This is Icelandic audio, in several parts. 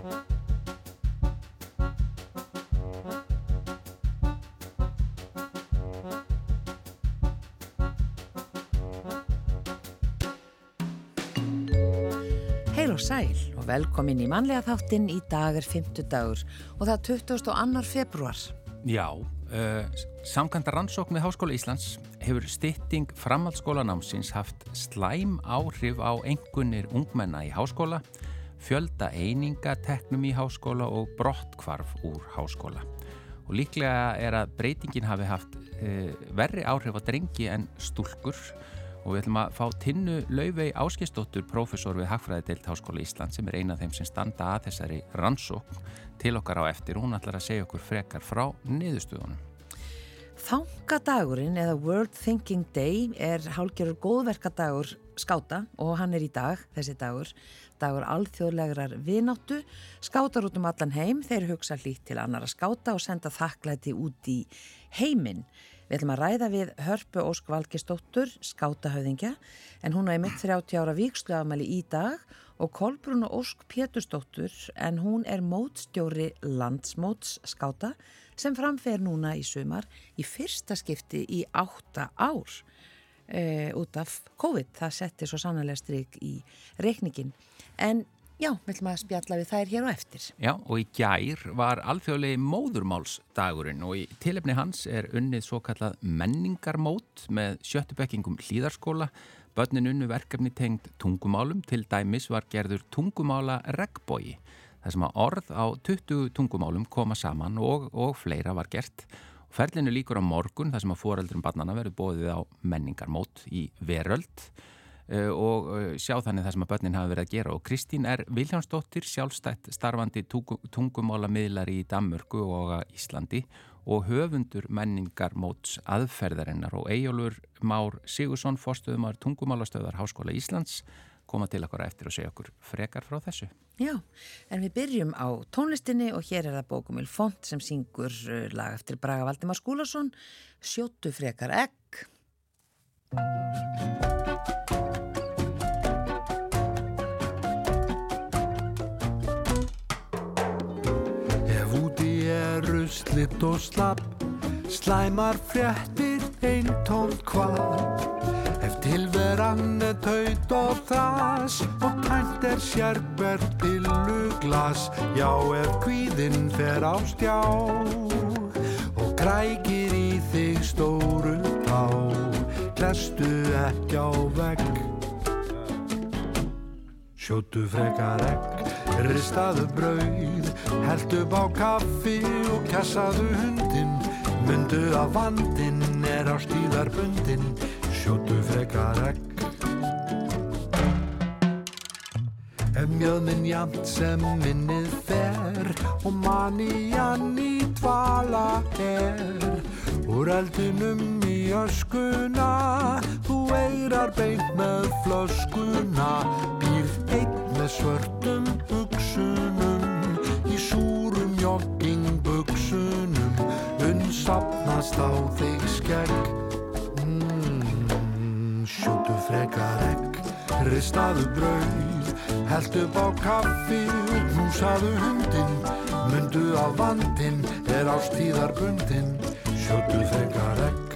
Heil og sæl og velkomin í manlega þáttinn í dag er 50 dagur og það er 22. februar. Já, uh, samkvæmda rannsókn með Háskóla Íslands hefur stytting framhaldsskólanámsins haft slæm áhrif á engunir ungmenna í háskóla, fjölda einingateknum í háskóla og brottkvarf úr háskóla. Og líklega er að breytingin hafi haft uh, verri áhrif á drengi en stúlkur og við ætlum að fá Tinnu Lauvei Áskistóttur, profesor við Hagfræðideilt Háskóla Ísland sem er eina af þeim sem standa að þessari rannsókn til okkar á eftir hún ætlar að segja okkur frekar frá niðurstöðunum. Þangadagurinn eða World Thinking Day er hálgjörur góðverkadagur skáta og hann er í dag, þessi dagur, dagur alþjóðlegarar vináttu, skátar út um allan heim, þeir hugsa hlýtt til annara skáta og senda þakklæti út í heiminn. Við ætlum að ræða við Hörpu Ósk Valgistóttur, skátahauðingja, en hún er mitt 30 ára vikslöfamæli í dag og Kolbrún Ósk Péturstóttur, en hún er mótstjóri landsmóts skáta sem framfer núna í sumar í fyrsta skipti í átta ár e, út af COVID. Það setti svo sannlega stryk í reikningin. En Já, við ætlum að spjalla við þær hér og eftir. Já, og í gær var alþjóðlegi móðurmálsdagurinn og í tilefni hans er unnið svo kallað menningarmót með sjöttubekkingum hlýðarskóla. Bönnin unnu verkefni tengd tungumálum, til dæmis var gerður tungumála regbói. Það sem að orð á 20 tungumálum koma saman og, og fleira var gert. Ferlinu líkur á morgun, það sem að foreldrum barnana verður bóðið á menningarmót í veröld. Eh, og eh, sjá þannig það sem að börnin hafa verið að gera. Og Kristín er Viljánsdóttir sjálfstætt starfandi tungumála miðlari í Danmörku og Íslandi og höfundur menningar móts aðferðarinnar. Og Ejólfur Már Sigursson fórstuðumar tungumálastöðar Háskóla Íslands koma til okkur eftir og segja okkur frekar frá þessu. Já, en við byrjum á tónlistinni og hér er það Bókumil Font sem syngur eh, lag eftir Braga Valdimar Skúlason Sjóttu frekar egg ruslitt og slapp Slæmar fréttir einn tón hvað Ef tilveran er taut og þas Og tænt er sérber pilluglas Já, ef kvíðinn fer á stjá Og krækir í þig stóru tá Klestu ekki á vegg Sjótu frekar egg Ristaðu brauð, held upp á kaffi og kassaðu hundin Mundu að vandin er á stíðarbundin, sjótu frekar egg. Ef mjöðminn jamt sem minnið fer og manni jann í dvala er. Úr eldinum í öskuna, þú eirar beint með flöskuna. Býr einn með svörtum frekar egg, ristaðu brauð held upp á kaffi húsaðu hundin mundu á vandin er ástíðarbundin Sjótu frekar egg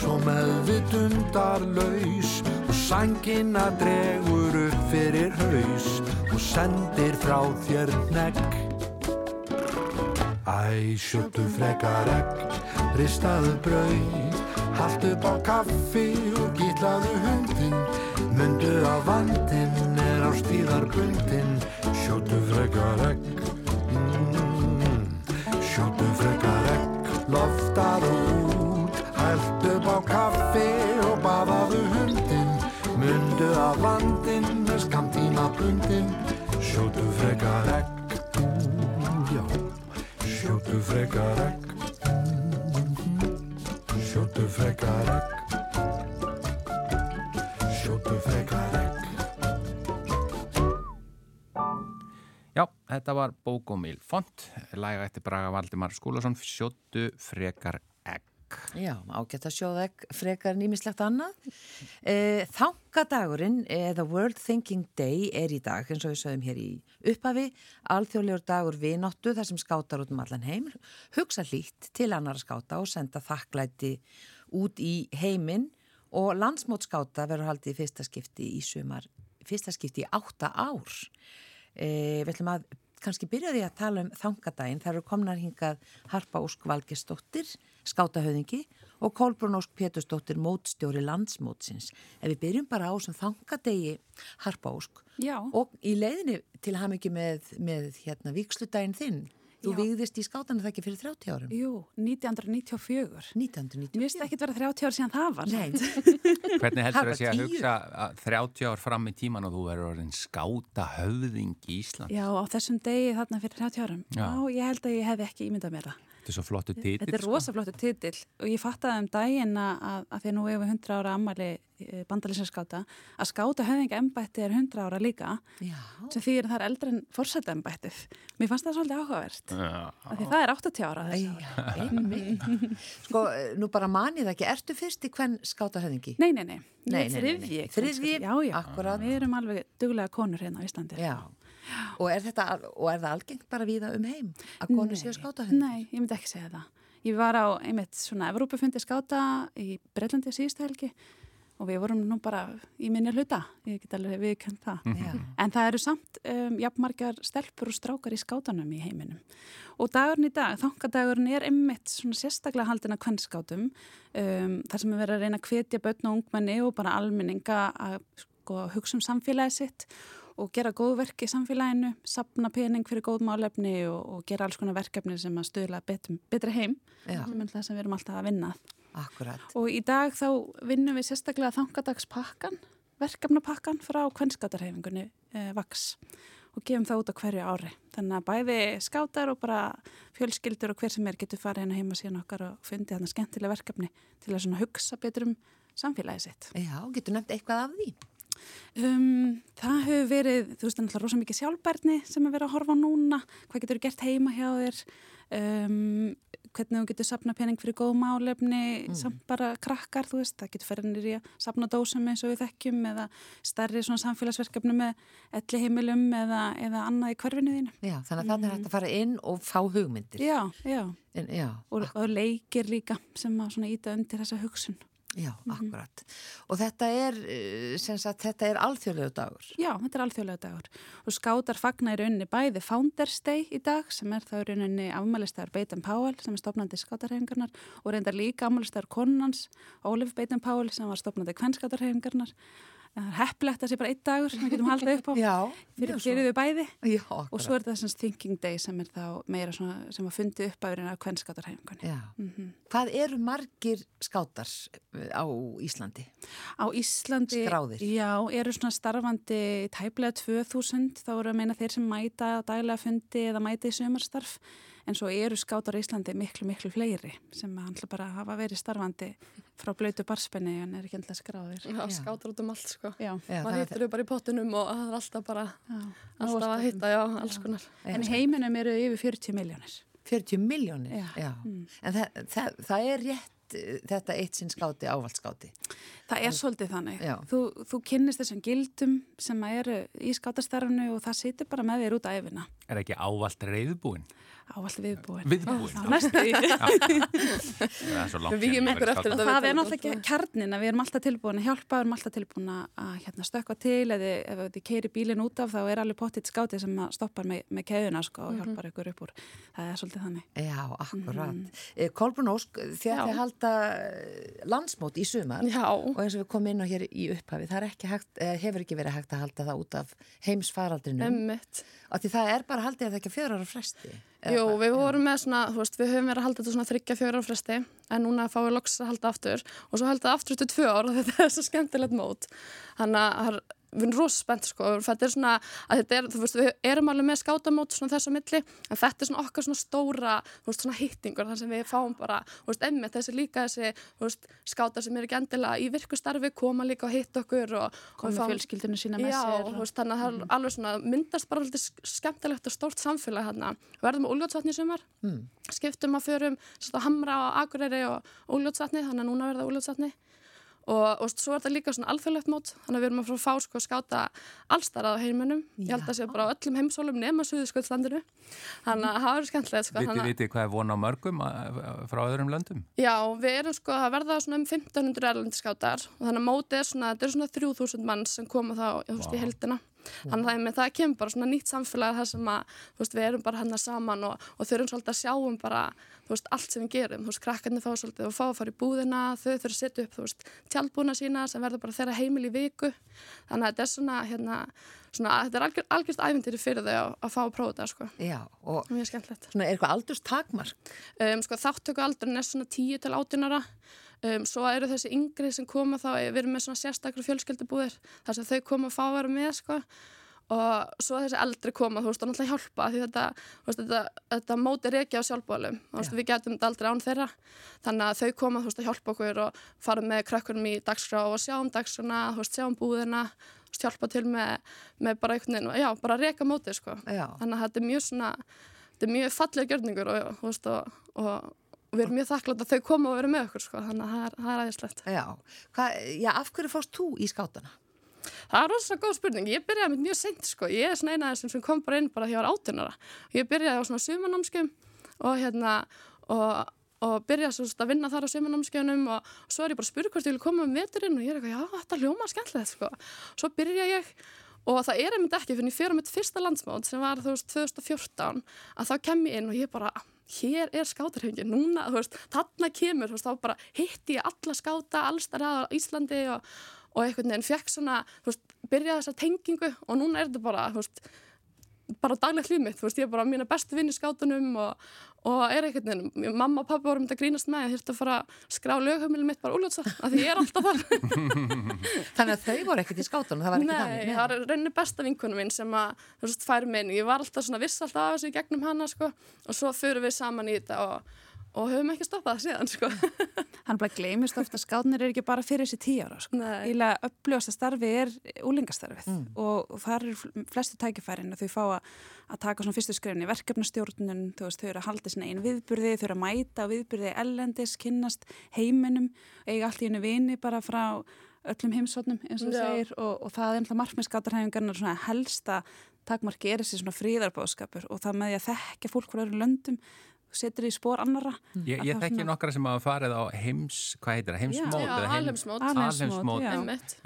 svo meðvitundar laus Og sangina dregur upp fyrir haus Og sendir frá þér negg Æ, sjötu frekar egg, ristaðu brauð Haldu upp á kaffi og gítlaðu hundin Mundu að vandin er á stíðarbundin Sjótu frekar egg mm, Sjótu frekar egg Loftar út er skamtíma bundin Sjótu frekar egg Já, sjótu frekar egg. Sjótu frekar egg. Sjótu frekar egg. Já, þetta var Bókomil Font, læga eftir Braga Valdimar Skúlason, sjóttu frekar egg. Já, ágætt að sjóða ekki frekar nýmislegt annað. E, Þangadagurinn, eða World Thinking Day, er í dag, eins og við sögum hér í upphafi, alþjóðlegur dagur vinóttu þar sem skátar út um allan heim, hugsa hlýtt til annara skáta og senda þakklæti út í heiminn og landsmótskáta verður haldið í fyrsta skipti í sumar, fyrsta skipti í átta ár. E, við ætlum að kannski byrja því að tala um þangadaginn. Það eru komnar hingað Harpa Ósk Valgestóttir, skátahöðingi og Kolbrún Ósk Pétursdóttir, mótstjóri landsmótsins. Ef við byrjum bara á sem þangadegi Harpa Ósk Já. og í leiðinni til ham ekki með, með hérna viksludaginn þinn. Þú Já. vigðist í skátana það ekki fyrir 30 árum. Jú, 1994. 1990. Mér finnst ekki að vera 30 ár síðan það var. Nei, Hvernig heldur það sé að hugsa að 30 ár fram í tíman og þú verður orðin skáta höfðing í Ísland? Já, á þessum degi þarna fyrir 30 árum. Já. Já, ég held að ég hefði ekki ímyndað mér það. Þetta er svo flottu titill. Þetta er sko. rosaflottu titill og ég fattaði um daginn að, að, því að nú hefur 100 ára ammali bandalinsaskáta að skáta höfðinga embætti er 100 ára líka já. sem því að það er eldri en forsetta embættið. Mér fannst það svolítið áhugavert. Því það er 80 ára þessu. Sko, nú bara manið það ekki, ertu fyrst í hvern skátahöðingi? Nei, nei, nei. Nei, er nei, nei, nei. þriðji. Þriðji, Já, já. akkúrat. Við erum alveg duglega konur hérna á Íslandi. Já, og er, þetta, og er það algengt bara víða um heim að konu séu skátahönd? Nei, ég myndi ekki segja það. Ég var á einmitt svona Evrópufundi skáta í Breitlandi síðustu helgi og við vorum nú bara í minni hluta, ég get alveg viðkjönd það. Já, En það eru samt um, jafnmargar stelpur og strákar í skátanum í heiminum. Og dagurinn í dag, þangadagurinn er einmitt svona sérstaklega haldin að kvennskátum um, þar sem er verið að reyna að hvetja börn og ungmenni og bara almenninga að sko, hugsa um samfélagi sitt og gera góðverk í samfélaginu, sapna pening fyrir góð málefni og, og gera alls konar verkefni sem að stöðla betum, betri heim, Já. sem er það sem við erum alltaf að vinna. akkurat. Og í dag þá vinnum við sérstaklega þangadagspakkan, verkefnapakkan frá kvennskátarhefingunni eh, VAX og gefum það út á hverju ári. Þannig að bæði skátar og bara fjölskyldur og hver sem er getur farið hérna heima síðan okkar og fundið þarna skemmtilega verkefni til að hugsa betur um samfélagið sitt. Já, getur nefnt eitthvað af því? Um, það hefur verið, þú veist, náttúrulega rosa mikið sjálfbærni sem er verið að horfa núna, hvað getur gert heima hjá þér, um, hvernig þú getur sapna pening fyrir góð málefni, samt bara krakkar, þú veist, það getur ferið nýri að sapna dósum eins og við þekkjum eða stærri svona samfélagsverkefni með elli heimilum eða, eða annað í hverfinu þínu. Já, þannig að þannig er hægt að fara inn og fá hugmyndir. Já, já, En, já, og, og leikir líka sem að svona íta undir þessa hugsun. Já, akkurat. Og þetta er, eh, sem sagt, þetta er alþjóðlegu dagur. Já, þetta er alþjóðlega dagur og skátar fagna í rauninni bæði Founders Day í dag sem er þá í rauninni afmælistæður Beitan Powell sem er stopnandi skátarhefingarnar og reyndar líka afmælistæður konunans Ólif Beitan Powell sem var stopnandi kvennskátarhefingarnar. Það er heppilegt að það sé bara einn dagur sem við getum haldið upp á Já, fyrir, mjög fyrir við bæði Já, og svo er það sem Thinking Day sem er þá meira svona sem var fundið upp af rauninni af kvennskátarhefingunni. Já. Mhm. Hvað eru margir skátar eh, á Íslandi? Á Íslandi Skráðir. Já, eru svona starfandi tæplega 2000, þá eru að meina þeir sem mæta á daglega fundi eða mæta í sömarstarf en svo eru skátar á Íslandi miklu, miklu fleiri sem handla bara að hafa verið starfandi frá blöytu barspenni en er ekki endla skráðir. Já, skátar út um allt sko. Já, Já, Maður það- hittir þau bara í pottunum og það er alltaf bara, já. alltaf að hitta, já, alls konar. En í heiminum eru yfir 40 miljónir. 40 miljónir? Já. Já. Mm. En það, það, það er rétt eh, þetta eitt sinn skáti, ávaldskáti. Það er svolítið þannig. Já. Þú, þú kynnist þessum gildum sem eru í skátastarfnu og það situr bara með þér út á æfina. Er ekki ávalt reyðbúin? Ávallt viðbúin. Viðbúin? Já, næstu því. Það er svo langt Við var í eftir þetta. það er náttúrulega ekki kjarnin að við erum alltaf tilbúin að hjálpa, við erum alltaf tilbúin að hérna, stökka til eða ef þið keiri bílinn út af þá er alveg pottitt skátið sem að stoppar með, með keðuna sko, og hjálpar ykkur upp úr. Það er svolítið þannig. Já, akkurat. Mm. Kolbrún Ósk, þegar Já. þið halda eh, landsmót í sumar Já, og eins og við komum inn á hér í upphafi, það er ekki hægt, eh, hefur ekki verið hægt að halda það út af heimsfaraldrinum. emmitt. Af því það er bara haldið að það ekki fjörar á fresti. Jú, hvað? við vorum með svona, þú veist, við höfum verið að halda þetta svona þryggja fjóra fresti en núna fáum við loks að halda aftur og svo halda aftur til tvö ár og þetta er svo skemmtilegt mót. Þannig að það við erum rosa spennt sko, þetta er svona að þetta er, þú veist, við erum alveg með skátamót svona þessu milli, en þetta er svona okkar svona stóra, þú veist, svona hittingur þar sem við fáum bara, þú veist, emmi þessi líka þessi, þú veist, skátar sem er ekki endilega í virkustarfi, koma líka og hitta okkur og koma fjölskyldinu sína með já, sér og, veist, þannig að það er alveg svona myndast bara alltaf skemmtilegt og stórt samfélag hérna, við verðum með úljótsvatni í sumar. Mm. skiptum að förum hamra á Akureyri og og, svo er þetta líka svona alþjóðlegt mót þannig að við erum að fá sko, skáta allstarað á heimunum, ég held að það sé bara á öllum heimsólum nema Suðurskjöldslandinu þannig að það verður skemmtilegt sko, Vitið viti hvað er von á mörgum frá öðrum löndum? Já, við erum sko að verða svona um 1500 erlendiskátar og þannig að mótið er svona, er svona 3000 mann sem koma þá wow. í heldina Þannig að það, það kemur bara svona nýtt samfélag þar sem að veist, við erum bara hennar saman og, og þau erum svolítið að sjáum bara veist, allt sem við gerum. Þú veist, krakkarnir fá svolítið og fá að fara í búðina, þau þurfa að setja upp veist, tjálbúna sína sem verður bara þeirra heimil í viku. Þannig að þetta er svona, hérna, svona þetta er algjör, algjörst æfintýri fyrir þau að, að fá að prófa þetta, sko. Já, og mjög skemmtilegt. Svona er eitthvað aldurstakmark? Um, sko, þáttöku aldurinn svona 10 til 18 ára. Um, svo eru þessi yngri sem koma þá, við erum með svona sérstaklega fjölskyldubúðir þar sem þau koma að fá að vera með sko og svo þessi eldri koma, þú veist, og náttúrulega hjálpa því þetta, veist, þetta, þetta móti reykja á sjálfbólum, veist, við getum þetta aldrei án þeirra, þannig að þau koma, þú veist, að hjálpa okkur og fara með krökkunum í dagskrá og sjá um dagskrana, þú veist, sjá um búðina, veist, hjálpa til með, með bara einhvern veginn, já, bara reyka móti, sko, já. þannig að þetta er mjög svona, þetta er mjög fallega gjörningur og, og, og og við erum mjög þakklátt að þau koma og vera með okkur sko, þannig að það er, er aðeinslegt. Já. já, af hverju fórst þú í skátana? Það er rosalega góð spurning. Ég byrjaði með mjög sent sko. Ég er svona eina af þessum sem kom bara inn bara því að ég var áttunara. Ég byrjaði á svona sumanámskjum og hérna og, og byrjaði að vinna þar á sumanámskjunum og svo er ég bara að spyrja hvort ég vil koma með veturinn og ég er eitthvað, já þetta ljóma skemmtilegt sko. Svo byrjaði ég og það er einmitt ekki fyrir fyrir mitt fyrsta landsmátt sem var þú veist 2014 að þá kem ég inn og ég bara hér er skátarhengin, núna, þú veist, þarna kemur, þú veist, þá bara hitti ég alla skáta allstar að Íslandi og og einhvern veginn fekk svona, þú veist, byrjaði þessa tengingu og núna er þetta bara, þú veist, bara daglegt mitt, þú veist, ég er bara mína bestu vinn í skátunum og, og er einhvern veginn, mamma og pappa voru myndið að grínast með, ég þurfti að fara að skrá lögheimilin mitt bara úljótsa, af því ég er alltaf þar. Þannig að þau voru ekkert í skátunum, það var ekki þannig? Nei, það var rauninni besta vinkunum minn sem að, þú veist, færi minni, ég var alltaf svona viss alltaf af þessu gegnum hana, sko, og svo fyrir við saman í þetta og og höfum ekki stoppað það síðan sko. Hann bara gleymist ofta að skátnir er ekki bara fyrir þessi tíu ára sko. Ílega uppljósta starfi er úlingastarfið mm. og þar er flestu tækifærin að þau fá að, að taka svona fyrstu skrifni verkefnastjórnun, þú veist, þau eru að halda sína einu viðburði, þau eru að mæta viðburði ellendis, kynnast heiminum eiga allt í einu vini bara frá öllum heimsotnum eins og það segir og, og það er ennlega markmið skátarhefingarnar svona helsta takmarki er þessi svona fríðarbóðskapur og það með því að þekka fólk frá öðrum löndum setur í spór annara mm. Ég, ég þekki nokkra sem hafa farið á heims hvað heitir það, heimsmót? Já, heim, alheimsmót. Alheimsmót, já,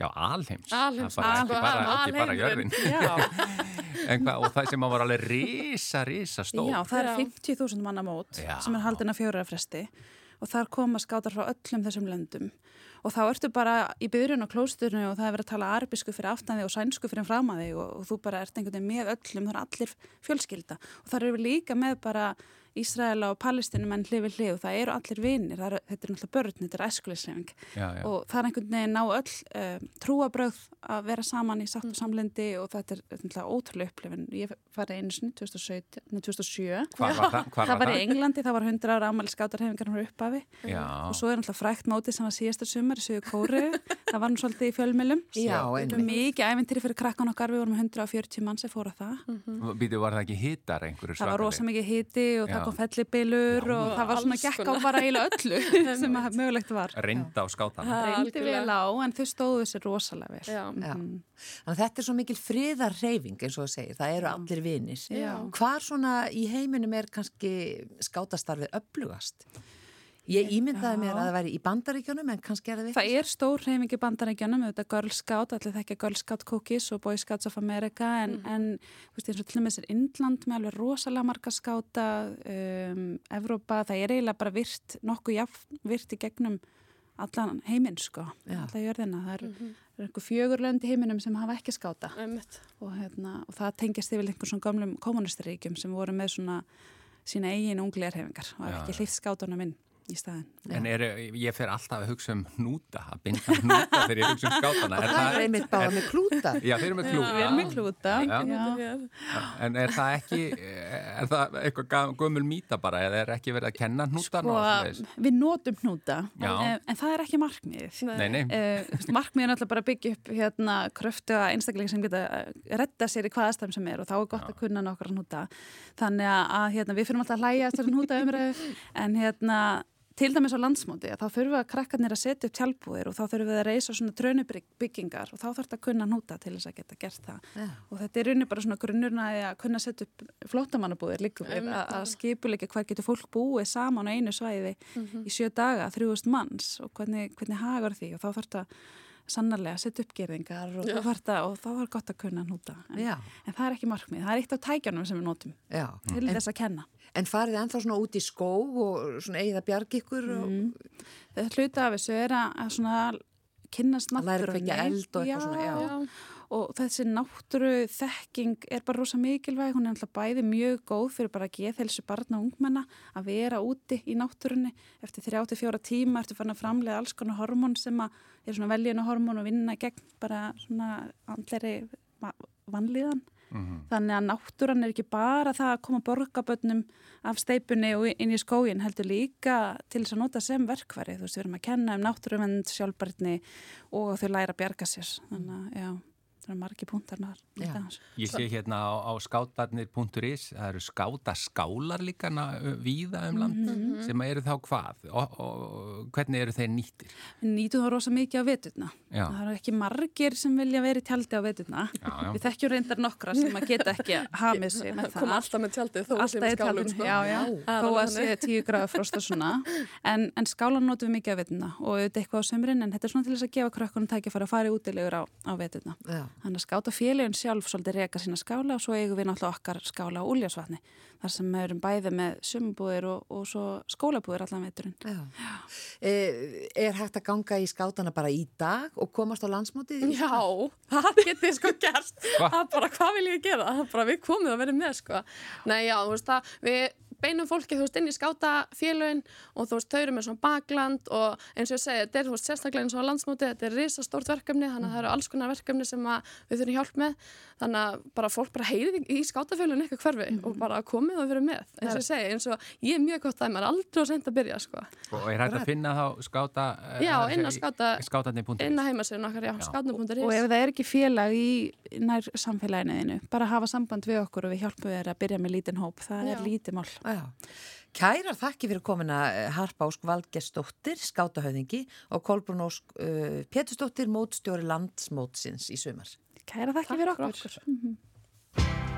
já alheims. Alheims, það er bara, ekki bara jörðin. Hva, og það sem var alveg risa, risa stók Já, það er 50.000 manna mót já. sem er haldin að fjóra fresti og þar koma skátar frá öllum þessum löndum. Og þá ertu bara í byrjun á klósturnu og það er verið að tala arbísku fyrir aftanði og sænsku fyrir framaði og, og þú bara ert einhvern veginn með öllum, það er allir fjölskylda. Og þar eru við líka með bara Ísraela og Palestinum en hlið við hlið og það eru allir vinir, er, þetta er náttúrulega börn, þetta er æskulisleifing og það er einhvern veginn ná öll uh, trúabröð að vera saman í satt og mm. samlendi og þetta er náttúrulega ótrúlega upplifin. Ég farið einu sinni 2007, 2007. Hvar var það? Hvar það var í Englandi, það var 100 ára ámæli skátarhefingar hún uppafi og svo er náttúrulega frækt mótið sem var síðastur sumar í sögu kóru, það var nú svolítið í fjölmilum. Já, mikið ævintýri fyrir krakkan okkar, við vorum 140 mann sem fóra það. Mm -hmm. Býtu, var það ekki hittar einhverju svakali? Það var rosa mikið hiti og það kom fellibilur og það var svona gekk á bara eiginlega öllu sem að mögulegt var. Reynda á skátan. Reyndi vel á en þau stóðu sér rosalega vel. Já. Já. Mm. Þannig að þetta er svo mikil friðarreyfing eins og það segir, það eru allir vinir. Hvar svona í heiminum er kannski skátastarfið upplugast? Ég ímyndaði mér að það væri í bandaríkjónum en kannski er það við. Það er stór hreyfing í bandaríkjónum, er Girl Scout, allir þekkja Girl Scout Cookies og Boy Scouts of America en, mm. en veist, eins og til og með þessir Indland með alveg rosalega marga skáta, um, Evrópa, það er eiginlega bara virt, nokkuð jafn virt í gegnum allan heiminn sko, alltaf jörðina. Það er, mm -hmm. er einhver fjögurlönd í heiminum sem hafa ekki skáta og, hérna, og það tengjast yfir einhvern svona gamlum kommunistaríkjum sem voru með svona sína eigin unglegarhefingar og ekki hlýtt skátunum inn. Í staðin. En er, ég fer alltaf að hugsa um hnúta, að binda hnúta þegar ég hugsa um skátana. Og það er einmitt báða með klúta. Já, þeir eru með klúta. Við erum með klúta. Já. En er það ekki, er það eitthvað gömul mýta bara, eða er ekki verið að kenna hnútan? Sko, við notum hnúta, en, en það er ekki markmiðið. Nei, nei. Uh, markmiðið er alltaf bara að byggja upp hérna kröftu að einstaklega sem geta retta sér í hvaðastæðum sem er og þá er gott Já. að kunna nokkra hnúta. Þannig að hérna, við fyrir alltaf að hlæja eftir hnúta umræðu, en hérna til dæmis á landsmóti að þá þurfum við að krakkarnir að setja upp tjálpúir og þá þurfum við að reysa svona trönubyggingar og þá þarf þetta að kunna núta til þess að geta gert það. Yeah. og þetta er rauninni bara svona grunnurna að kunna setja upp flótamannabúir líka við að, að skipuleika hver getur fólk búið saman á einu svæði mm -hmm. í sjö daga, þrjúust manns og hvernig, hvernig hagar því? Og þá þarf þetta sannarlega að setja uppgerðingar og, og þá er gott að kunna núta en, en það er ekki markmið, það er eitt af tækjanum sem við notum Já. til en, þess að kenna En farið ennþá svona út í skó og svona eigið að bjarga ykkur? Mm. Það hluta af þessu er að svona kynast náttúrunni. Og. Og þessi náttúru þekking er bara rosa mikilvæg, hún er alltaf bæði mjög góð fyrir bara að geða þessu barna og ungmenna að vera úti í náttúrunni. Eftir 34 tíma ertu fann að framlega alls konar hormón sem er svona veljuna hormón og vinna gegn bara svona andleri vanlíðan. Mm -hmm. Þannig að náttúran er ekki bara það að koma borgabönnum af steipunni og inn í skógin heldur líka til þess að nota sem verkværi. Þú veist, við erum að kenna um náttúruvend sjálfbarni og þau læra að bjarga sér. Þannig að, já það eru margi punktarnar Ég sé hérna á, á skátarnir.is það eru skátaskálar líka viða um land mm -hmm. sem eru þá hvað? Og, og hvernig eru þeir nýttir? Nýtu þá rosa mikið á veturna. Já. það eru ekki margir sem vilja verið tjaldi á veturna. Já, já. við þekkjum reyndar nokkra sem að geta ekki að hafið sig með það. koma alltaf með tjaldi þó sem skálum sko. þó að sé tíu gráða frost og svona. En, en skálan notum við mikið á veturna og auðvitað eitthvað á sömurinn en þetta er svona til þess að gefa krökkunum tækja fara að fara útilegur á, á veturna Þannig að skáta félagin sjálf svolítið reyka sína skála og svo eigum við náttúrulega okkar skála á úljásvatni þar sem við erum bæði með sumbúðir og, og svo skólabúðir allan veiturinn. E, er hægt að ganga í skátana bara í dag og komast á landsmótið? Já, það getur sko gert. Það er bara hvað vil ég gera? Er bara við komum að vera með sko. Nei já, þú veist það, við beinum fólki þú veist inn í skátafélögin og þú veist þau eru með svona bakland og eins og ég segi þetta er þú veist sérstaklega eins og landsmóti þetta er risastórt verkefni þannig að það eru alls konar verkefni sem við þurfum hjálp með. Þannig að bara fólk bara heyrði í skátafélögin eitthvað hverfi mm -hmm. og bara komið og verið með eins og ég segi eins og ég er mjög gott að maður aldrei á sent að byrja sko. Og er hægt að finna þá skáta Já, inn á skáta inn á heimasíðun okkar, já, skátna.is Og ef það er ekki félag í nær samfélaginu bara hafa samband við okkur og við hjálpum við að byrja með lítinn hóp, það er lítið mál Kærar þakki fyrir komina eh, Harpa Ósk Valgestóttir, skátahauðingi og Kolbrún Ósk uh, Pétustóttir, mótstjóri landsmótsins í sumar. Kærar þakki fyrir okkur. okkur. Mm -hmm.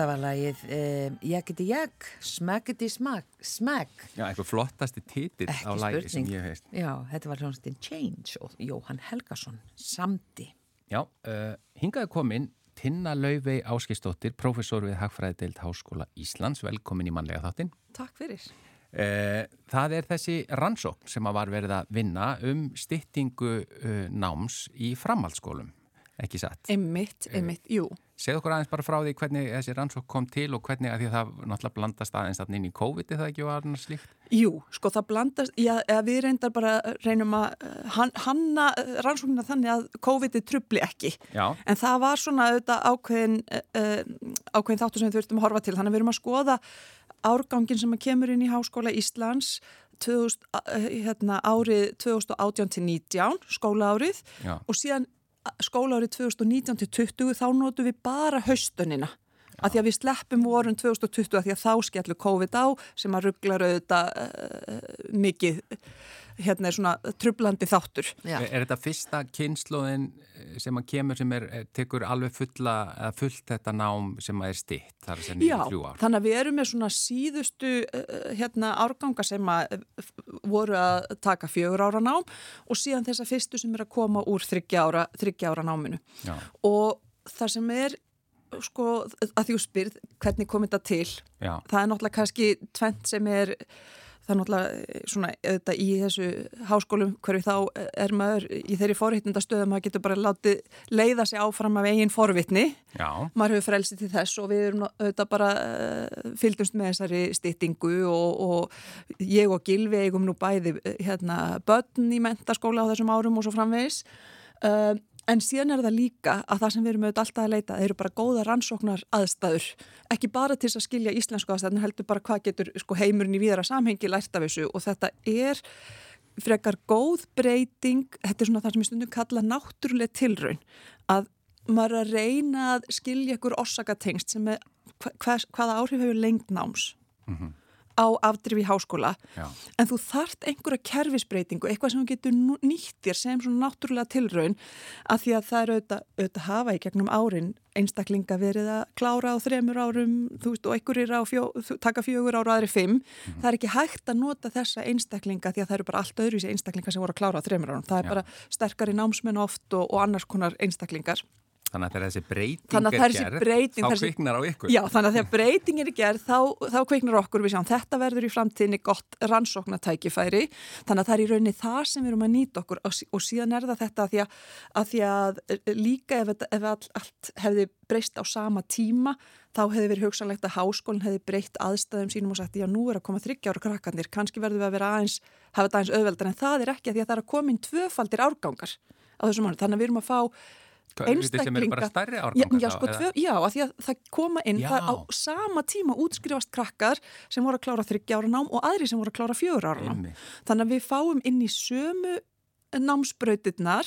Þetta var lagið um, Jakiti Jak, Smackiti Smack, Smack. Já, eitthvað flottasti titill á lægi sem ég heist. Já, þetta var hljónstinn Change og Jóhann Helgason, samdi. Já, uh, hingaði komin Tinna Laufey Áskistóttir, professor við Hagfræðideild Háskóla Íslands, velkomin í mannlega þáttinn. Takk fyrir. Uh, það er þessi rannsókn sem að var verið að vinna um styttingu uh, náms í framhaldsskólum, ekki satt. Einmitt, einmitt, jú. Segð okkur aðeins bara frá því hvernig þessi rannsókn kom til og hvernig að því að það náttúrulega blandast aðeins inn í COVID eða ekki og annars slíkt. Jú, sko það blandast, já, við reyndar bara reynum að hann- hanna uh, rannsóknina þannig að COVID-ið trubli ekki. Já, En það var svona auðvitað ákveðin, uh, ákveðin þáttur sem við þurftum að horfa til. Þannig að við erum að skoða árgangin sem kemur inn í Háskóla Íslands 2000, uh, hérna, árið 2018 til 19, skólaárið já, og síðan skólaárið 2019 til 20 þá notum við bara haustunina. Að því að við sleppum vorum 2020 að því að þá skellur COVID á sem að rugglar auðvitað uh, mikið hérna er svona trublandi þáttur. Já. Er, þetta fyrsta kynnslóðin sem að kemur sem er, eh, tekur alveg fulla, eða fullt þetta nám sem að er stitt, þar er sem Já, þannig að við erum með svona síðustu uh, hérna árganga sem að voru að taka fjögur ára nám og síðan þessa fyrstu sem er að koma úr þryggja ára, ára náminu. Já, Og það sem er, sko, að því þú spyrð, hvernig kom þetta til? já, það er náttúrulega kannski tvent sem er það er náttúrulega eh, svona auðvitað í þessu háskólum hverju þá eh, er maður í þeirri forvittnindastöðu maður getur bara látið leiða sig áfram af eigin forvittni já, maður hefur frelsið til þess og við erum auðvitað bara uh, fylgdumst með þessari styttingu og, og ég og Gilvi eigum nú bæði eh, hérna börn í mentaskóla á þessum árum og svo framvegis en síðan er það líka að það sem við erum auðvitað alltaf að leita eru bara góða rannsóknar aðstæður ekki bara til þess að skilja íslensku aðstæðan heldur bara hvað getur sko, heimurinn í víðara samhengi lært af þessu. Og þetta er frekar góð breyting, þetta er svona það sem ég stundum kalla náttúruleg tilraun að maður að reyna að skilja ykkur orsakatengst sem er hva, hva, hvaða áhrif hefur lengt náms á afdrif í háskóla. Já, en þú þart einhverja kerfisbreytingu eitthvað sem þú getur nýtt þér sem svona náttúrulega tilraun að því að það er auðvitað, auðvitað hafa í gegnum árin einstaklinga verið að klára á þremur árum þú veist og einhverjir á fjó, taka fjögur ára aðri fimm. Það er ekki hægt að nota þessa einstaklinga því að það eru bara allt öðruvísi einstaklinga sem voru að klára á þremur árum. Það er Já. bara sterkari námsmenn oft og, og annars konar einstaklingar þannig að þegar þessi breyting er þessi gerð, breyting- þá þessi- kviknar á ykkur. Já, þannig að þegar breytingin er gerð þá, þá kveiknar okkur við sjáum þetta verður í framtíðinni gott rannsóknatækifæri þannig að það er í rauninni það sem við erum að nýta okkur og, og síðan er það þetta að því að, að, því að eh, líka ef, ef all, allt hefði breyst á sama tíma þá hefði verið hugsanlegt að háskólinn hefði breytt aðstæðum sínum og sagt já nú er að koma þryggjára krakkandir, kannski verður við að vera aðeins hafa þetta aðeins auðveldar en það er ekki að því að það er að koma inn tvöfaldir árgangar á þessum mánu, þannig að við erum að fá Einstaklinga- Já, já, sko, tvö, já, að því að það koma inn það á sama tíma útskrifast krakkar sem voru að klára þryggja ára nám og aðri sem voru að klára fjögur ára nám. Þannig að við fáum inn í sömu námsbrautirnar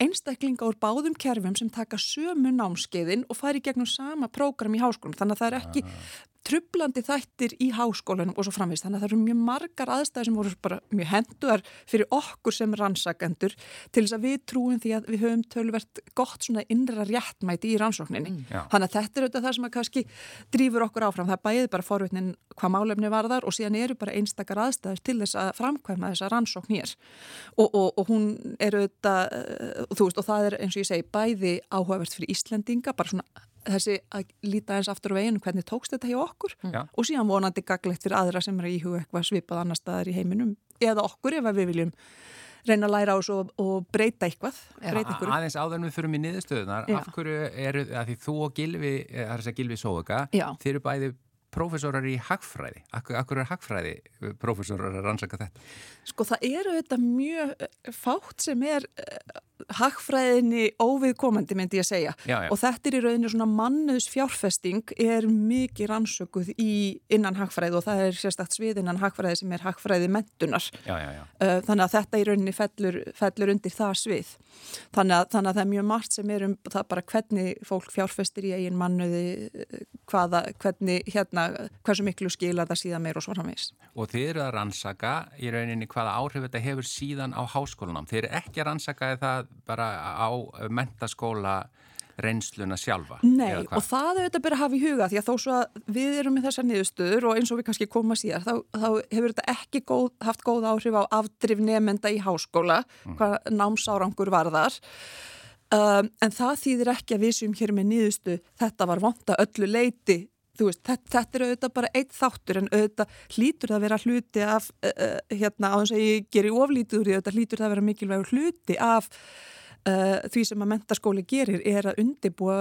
einstaklinga úr báðum kerfum sem taka sömu námskeiðin og fari gegnum sama prógram í háskólum. Þannig að það er ekki trublandi þættir í háskólanum og svo framvist. Þannig að það eru mjög margar aðstæður sem voru bara mjög henduar fyrir okkur sem rannsakendur til þess að við trúum því að við höfum tölvert gott svona innra réttmæti í rannsókninni. Já. Þannig að þetta er auðvitað það sem að kannski drýfur okkur áfram. Það bæðið bara forvitnin hvað málefni varðar og síðan eru bara einstakar aðstæður til þess að framkvæma þessa rannsókn hér. Og, og, og hún er auðvitað, uh, þú veist, og það er eins og ég segi bæði áhugavert fyrir Íslendinga, bara svona þessi að líta eins aftur á veginu hvernig tókst þetta hjá okkur Já. og síðan vonandi gaglegt fyrir aðra sem er að íhuga eitthvað svipað annar staðar í heiminum eða okkur ef að við viljum reyna að læra á þessu og, og breyta eitthvað, breyta A- einhverju. aðeins áður en við fyrir í niðurstöðunar af hverju eru, að því þú og Gilvi eh, það er þess að Gilvi Sóðuga Já. þeir eru bæði prófessorar í hagfræði? Akkur, akkur er hagfræði eh, prófessorar að rannsaka þetta? Sko það eru þetta mjög eh, fátt sem er uh, hagfræðinni óviðkomandi myndi ég að segja. Já, já. og þetta er í rauninu svona mannuðs fjárfesting er mikið rannsökuð í innan hagfræði og það er sérstakt svið innan hagfræði sem er hagfræði mentunar já, þannig að þetta í rauninni fellur, fellur undir það svið. Þannig að, þannig að það er mjög margt sem er um það bara hvernig fólk fjárfestir í eigin mannuði, hvaða, hvernig, hérna, hversu miklu skilar það síðan meir og svo framvegis. og þið eru að rannsaka í rauninni hvaða áhrif þetta hefur síðan á háskólanám þið eru ekki að rannsaka það bara á mentaskóla reynsluna sjálfa Nei, og það er þetta bara að hafa í huga því að þó svo að við erum með þessar niðurstöður og eins og við kannski koma síðar, þá, þá hefur þetta ekki góð, haft góð áhrif á afdrif nefnda í háskóla, hvað námsárangur varðar. Um, en það þýðir ekki að við séum hér með niðurstu, þetta var vonda öllu leiti, veist, þetta, þetta er auðvitað bara eitt þáttur en auðvitað hlýtur það að vera hluti af, uh, hérna, á þess að ég geri oflítið úr því, auðvitað hlýtur það að vera mikilvægur hluti af uh, því sem að mentaskóli gerir er að undibúa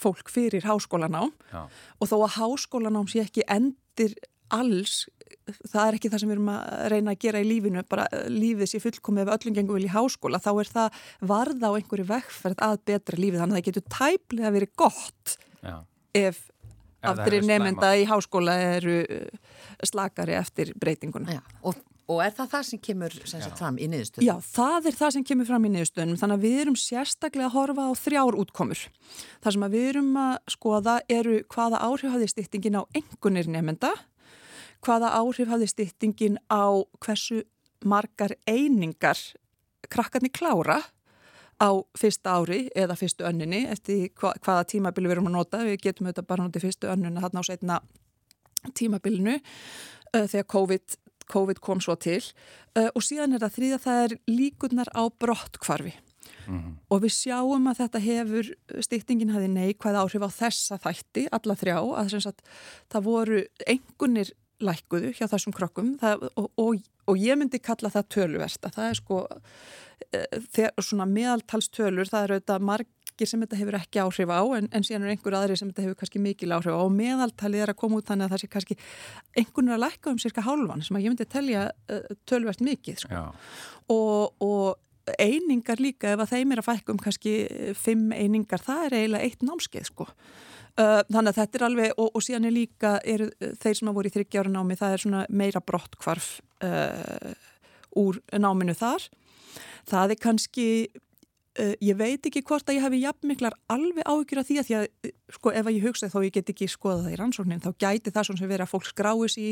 fólk fyrir háskólanám Já. og þó að háskólanám sé ekki endir alls, það er ekki það sem við erum að reyna að gera í lífinu, bara lífið sé fullkomið ef öllum gengur vel í háskóla, þá er það varða á einhverju vegferð að betra lífið, þannig að það getur tæplega verið gott Já. ef Ef það aftur eru nefnda í háskóla eru uh, slakari eftir breytinguna. Já, og, og er það það sem kemur sem sagt, fram í niðurstöðu? Já, það er það sem kemur fram í niðurstöðunum, þannig að við erum sérstaklega að horfa á þrjár útkomur. Það sem að við erum að skoða eru hvaða áhrif hafði styttingin á engunir nefnda, hvaða áhrif hafði styttingin á hversu margar einingar krakkarnir klára á fyrsta ári eða fyrstu önninni eftir hva, hvaða tímabili við erum að nota. Við getum auðvitað bara notið fyrstu önnuna þarna á setna tímabilinu uh, þegar COVID, COVID kom svo til. Uh, og síðan er það þrýða það er líkurnar á brottkvarfi og við sjáum að þetta hefur stýttingin hafi neikvæð áhrif á þessa þætti, alla þrjá að sagt, það voru engunir lækkuðu hjá þessum krokkum það, og, og, og ég myndi kalla það töluvert að það er sko eh, þegar svona meðaltalstölur það eru auðvitað margir sem þetta hefur ekki áhrif á en, en síðan er einhver aðri sem þetta hefur kannski mikil áhrif á og meðaltalið er að koma út þannig að það sé kannski einhvern er að lækka um cirka hálfan sem að ég myndi telja uh, töluvert mikið sko. Og, og einingar líka ef að þeim er að fækka um kannski fimm einingar, það er eiginlega eitt námskeið sko. Uh, þannig að þetta er alveg, og, og síðan er líka eru þeir sem að voru í þryggjára námi, það er svona meira brottkvarf uh, úr náminu þar. Það er kannski, uh, ég veit ekki hvort að ég hefði jafn miklar alveg áhyggjur af því að því að, uh, sko, ef ég hugsa þó ég get ekki skoða það í rannsóknin, þá gæti það svona sem verið að fólk skráis í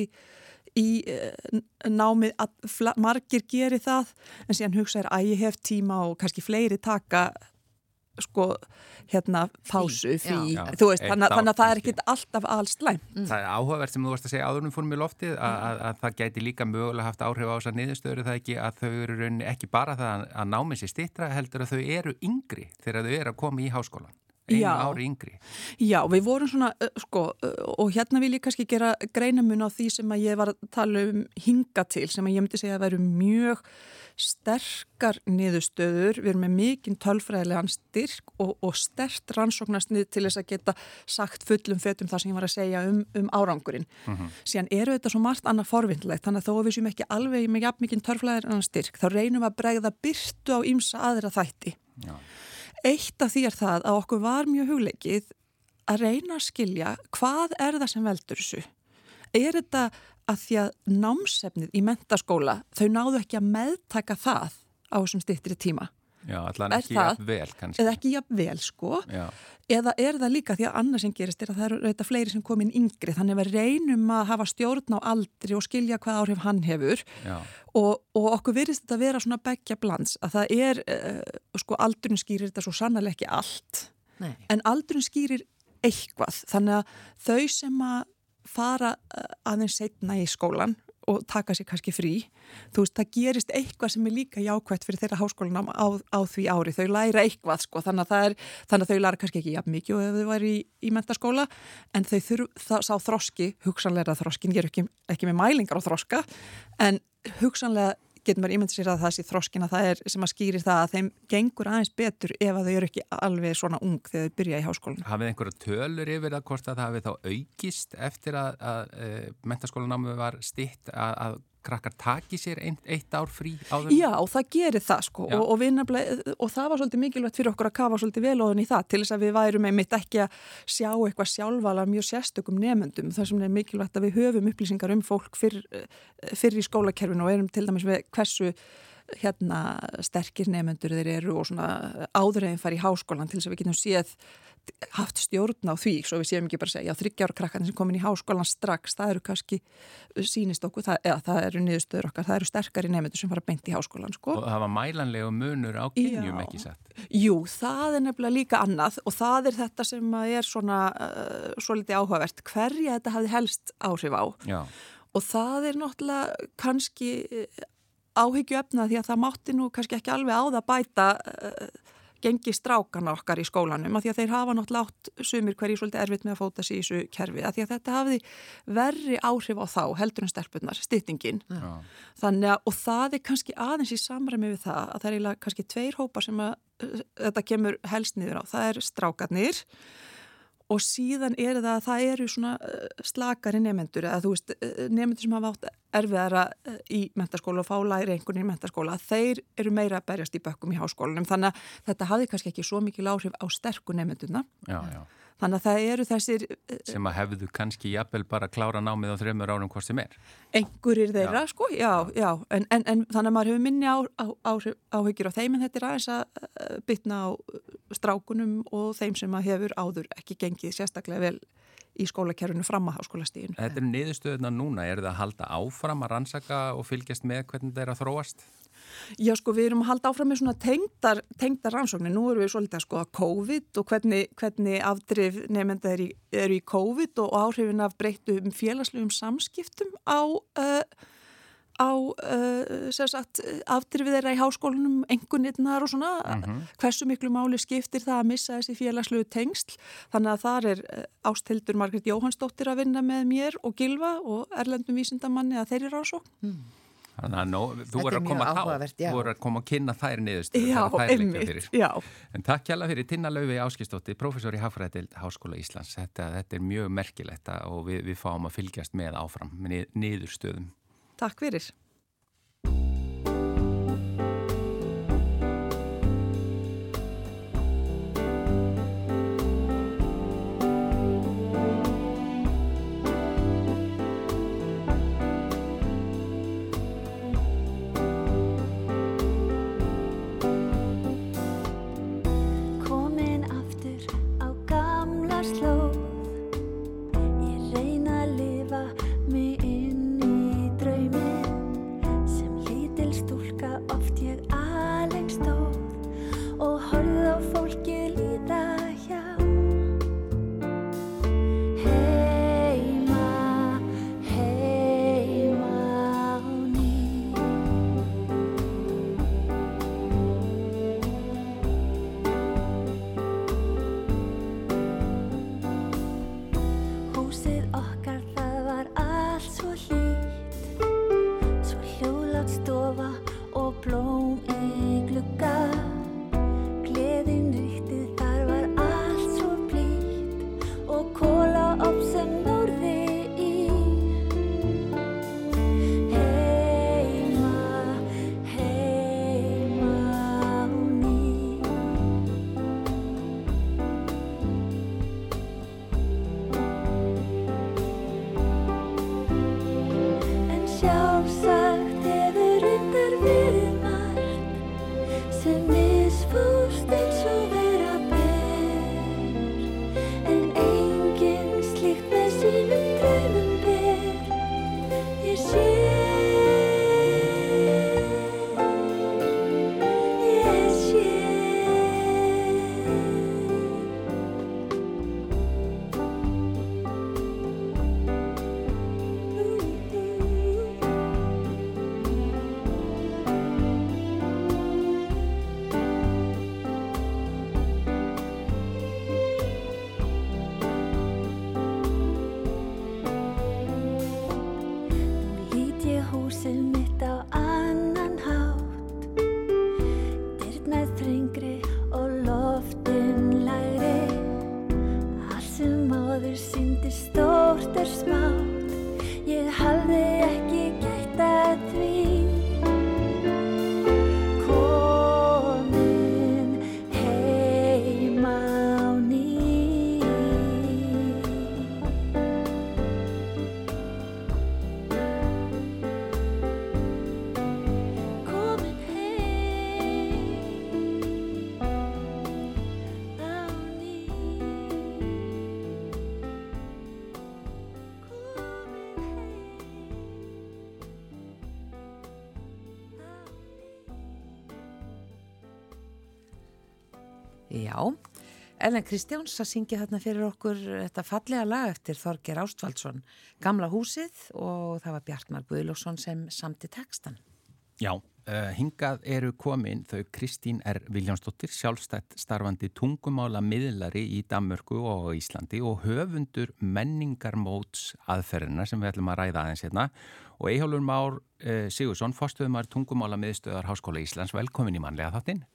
í uh, námið að margir geri það en síðan hugsa er að ég hef tíma og kannski fleiri taka sko hérna pásu Frí, því, já. þú veist, þannig, að það er ekkit alltaf allslæm Það er áhugavert sem þú varst að segja áðurnum fórum í loftið að, að, að það gæti líka mögulega haft áhrif á þess að niðurstöður það ekki að þau eru rauninni ekki bara það að, að námið sér stittra heldur að þau eru yngri þegar þau eru að koma í háskólan einu ári yngri Já, við vorum svona, sko, og hérna vil ég kannski gera greinamun á því sem að ég var að tala um hinga til, sem að ég myndi segja að veru mjög sterkar niðurstöður, við erum með mikinn tölfræðilegan styrk og, og stert rannsóknarstnið til þess að geta sagt fullum fötum það sem ég var að segja um, um árangurinn. Síðan eru þetta svo margt annað forvindlegt, þannig að þó við séum ekki alveg með jafn mikinn tölfræðilegan styrk, þá reynum að bregða byrtu á ýmsa aðra þætti. Já. Eitt af því er það að okkur var mjög hugleikið að reyna að skilja hvað er það sem veldur þessu. Er þetta að því að námsefnið í mentaskóla, þau náðu ekki að meðtaka það á þessum styttri tíma. Já, allan ekki það? jafn vel kannski Eða ekki jafn vel sko. Já, Eða er það líka því að annað sem gerist er að það eru þetta fleiri sem komin yngri. Þannig að við reynum að hafa stjórn á aldri og skilja hvað áhrif hann hefur. já, Og, og okkur virðist þetta að vera svona begja blands. Að það er, uh, sko aldurinn skýrir þetta svo sannlega ekki allt. Nei. en aldrun skýrir eitthvað þannig að þau sem að fara uh, aðeins setna í skólan og taka sér kannski frí. Þú veist, það gerist eitthvað sem er líka jákvæmt fyrir þeirra háskólanám á, á því ári. Þau læra eitthvað sko, þannig að, er, þannig að þau læra kannski ekki jafn mikið og ef þau væri í, í mentaskóla en þau þurf, það sá þroski hugsanlega þroskin, ég er ekki, ekki með mælingar á þroska, en hugsanlega getur maður ímyndið sér að það sé þroskin að það er sem að skýri það að þeim gengur aðeins betur ef að þau eru ekki alveg svona ung þegar þau byrja í háskólan. Hafið einhverja tölur yfir að hvort að það hafið þá aukist eftir að, að, að mentaskólanámið var stitt að, að krakkar taki sér ein, eitt ár frí áður? Já, það gerir það sko og, og, nefnilega, og það var svolítið mikilvægt fyrir okkur að kafa svolítið velóðin í það til þess að við værum einmitt ekki að sjá eitthvað sjálfvala mjög sérstökum nefnendum þar sem er mikilvægt að við höfum upplýsingar um fólk fyrr, fyrr í skólakerfinu og erum til dæmis við hversu hérna sterkir nefendur þeir eru og svona áður eða fara í háskólan til þess að við getum séð haft stjórn á því, svo við séum ekki bara að segja þryggjára krakkarnir sem komin í háskólan strax það eru kannski, sínist okkur það, eða það eru niðurstöður okkar, það eru sterkari nefndur sem fara beint í háskólan sko. Og það var mælanlegu munur á kynjum ekki satt? Jú, það er nefnilega líka annað og það er þetta sem er svona uh, svo litið áhugavert, hverja þetta hafði helst áhrif á Já. og það er náttúrulega kannski uh, áhyggju efna því að það mátti nú kannski ekki alveg á það bæta uh, gengi strákana okkar í skólanum að því að þeir hafa náttúrulega átt sumir hverji svolítið erfitt með að fóta sér í þessu kerfi að því að þetta hafiði verri áhrif á þá heldur en stelpunar, styttingin Já. þannig að og það er kannski aðeins í samræmi við það að það er kannski tveir hópa sem að uh, þetta kemur helst niður á, það er strákarnir og síðan er það að það eru svona uh, slakari nefnendur eða þú veist uh, nefnendur sem hafa átt erfiðara uh, í mentaskóla og fá læri einhvern í mentaskóla þeir eru meira að berjast í bökkum í háskólanum þannig að þetta hafi kannski ekki svo mikil áhrif á sterku nefnenduna Já, já. Þannig að það eru þessir sem að hefðu kannski jafnvel bara klára námið á þreymur árum hvort sem er einhverjir þeirra Já. sko, já, já en, en, en þannig að maður hefur minni á, á, á, áhyggjur á þeim en þetta er aðeins að uh, bytna á strákunum og þeim sem að hefur áður ekki gengið sérstaklega vel í skólakerfinu fram að háskólastíðinu. Þetta er niðurstöðuna núna, er það að halda áfram að rannsaka og fylgjast með hvernig það er að þróast? Já sko við erum að halda áfram með svona tengdar, tengdar rannsóknir, nú erum við svolítið að skoða COVID og hvernig, hvernig afdrif nefnda eru í, er í COVID og áhrifin af breyttum félagslegum samskiptum á uh, á uh, sagt, afdrifið þeirra í háskólanum engunirnar og svona. Mhm. hversu miklu máli skiptir það að missa þessi félagslegu tengsl? Þannig að þar er uh, ástildur Margret Jóhannsdóttir að vinna með mér og Gilva og Erlendum vísindamanni að þeirri rannsókn Þannig að þú er að koma þá, þú voru að koma að kynna þær niðurstöður, Já, það er þær leikja einmitt, fyrir. já En takk hjá fyrir Tinna Laufi Áskistóttir, professor í Hafræðild Háskóla Íslands. Þetta, þetta er mjög merkilegt og við, við fáum að fylgjast með áfram, niðurstöðum. Takk fyrir margt sem misfúst Ellen Kristjáns að syngja þarna fyrir okkur þetta fallega lag eftir Þorger Ástvaldsson, Gamla húsið og það var Bjartmar Guðlóksson sem samti tekstan. Já, uh, hingað eru komin þau Kristín R. Viljánsdóttir, sjálfstætt starfandi tungumála miðlari í Danmörku og Íslandi og höfundur menningarmóts aðferðina sem við ætlum að ræða aðeins hérna og Eihjálfur Már uh, Sigursson, fórstuðumar tungumála miðstöðar Háskóla Íslands, velkomin í manlega þáttinn.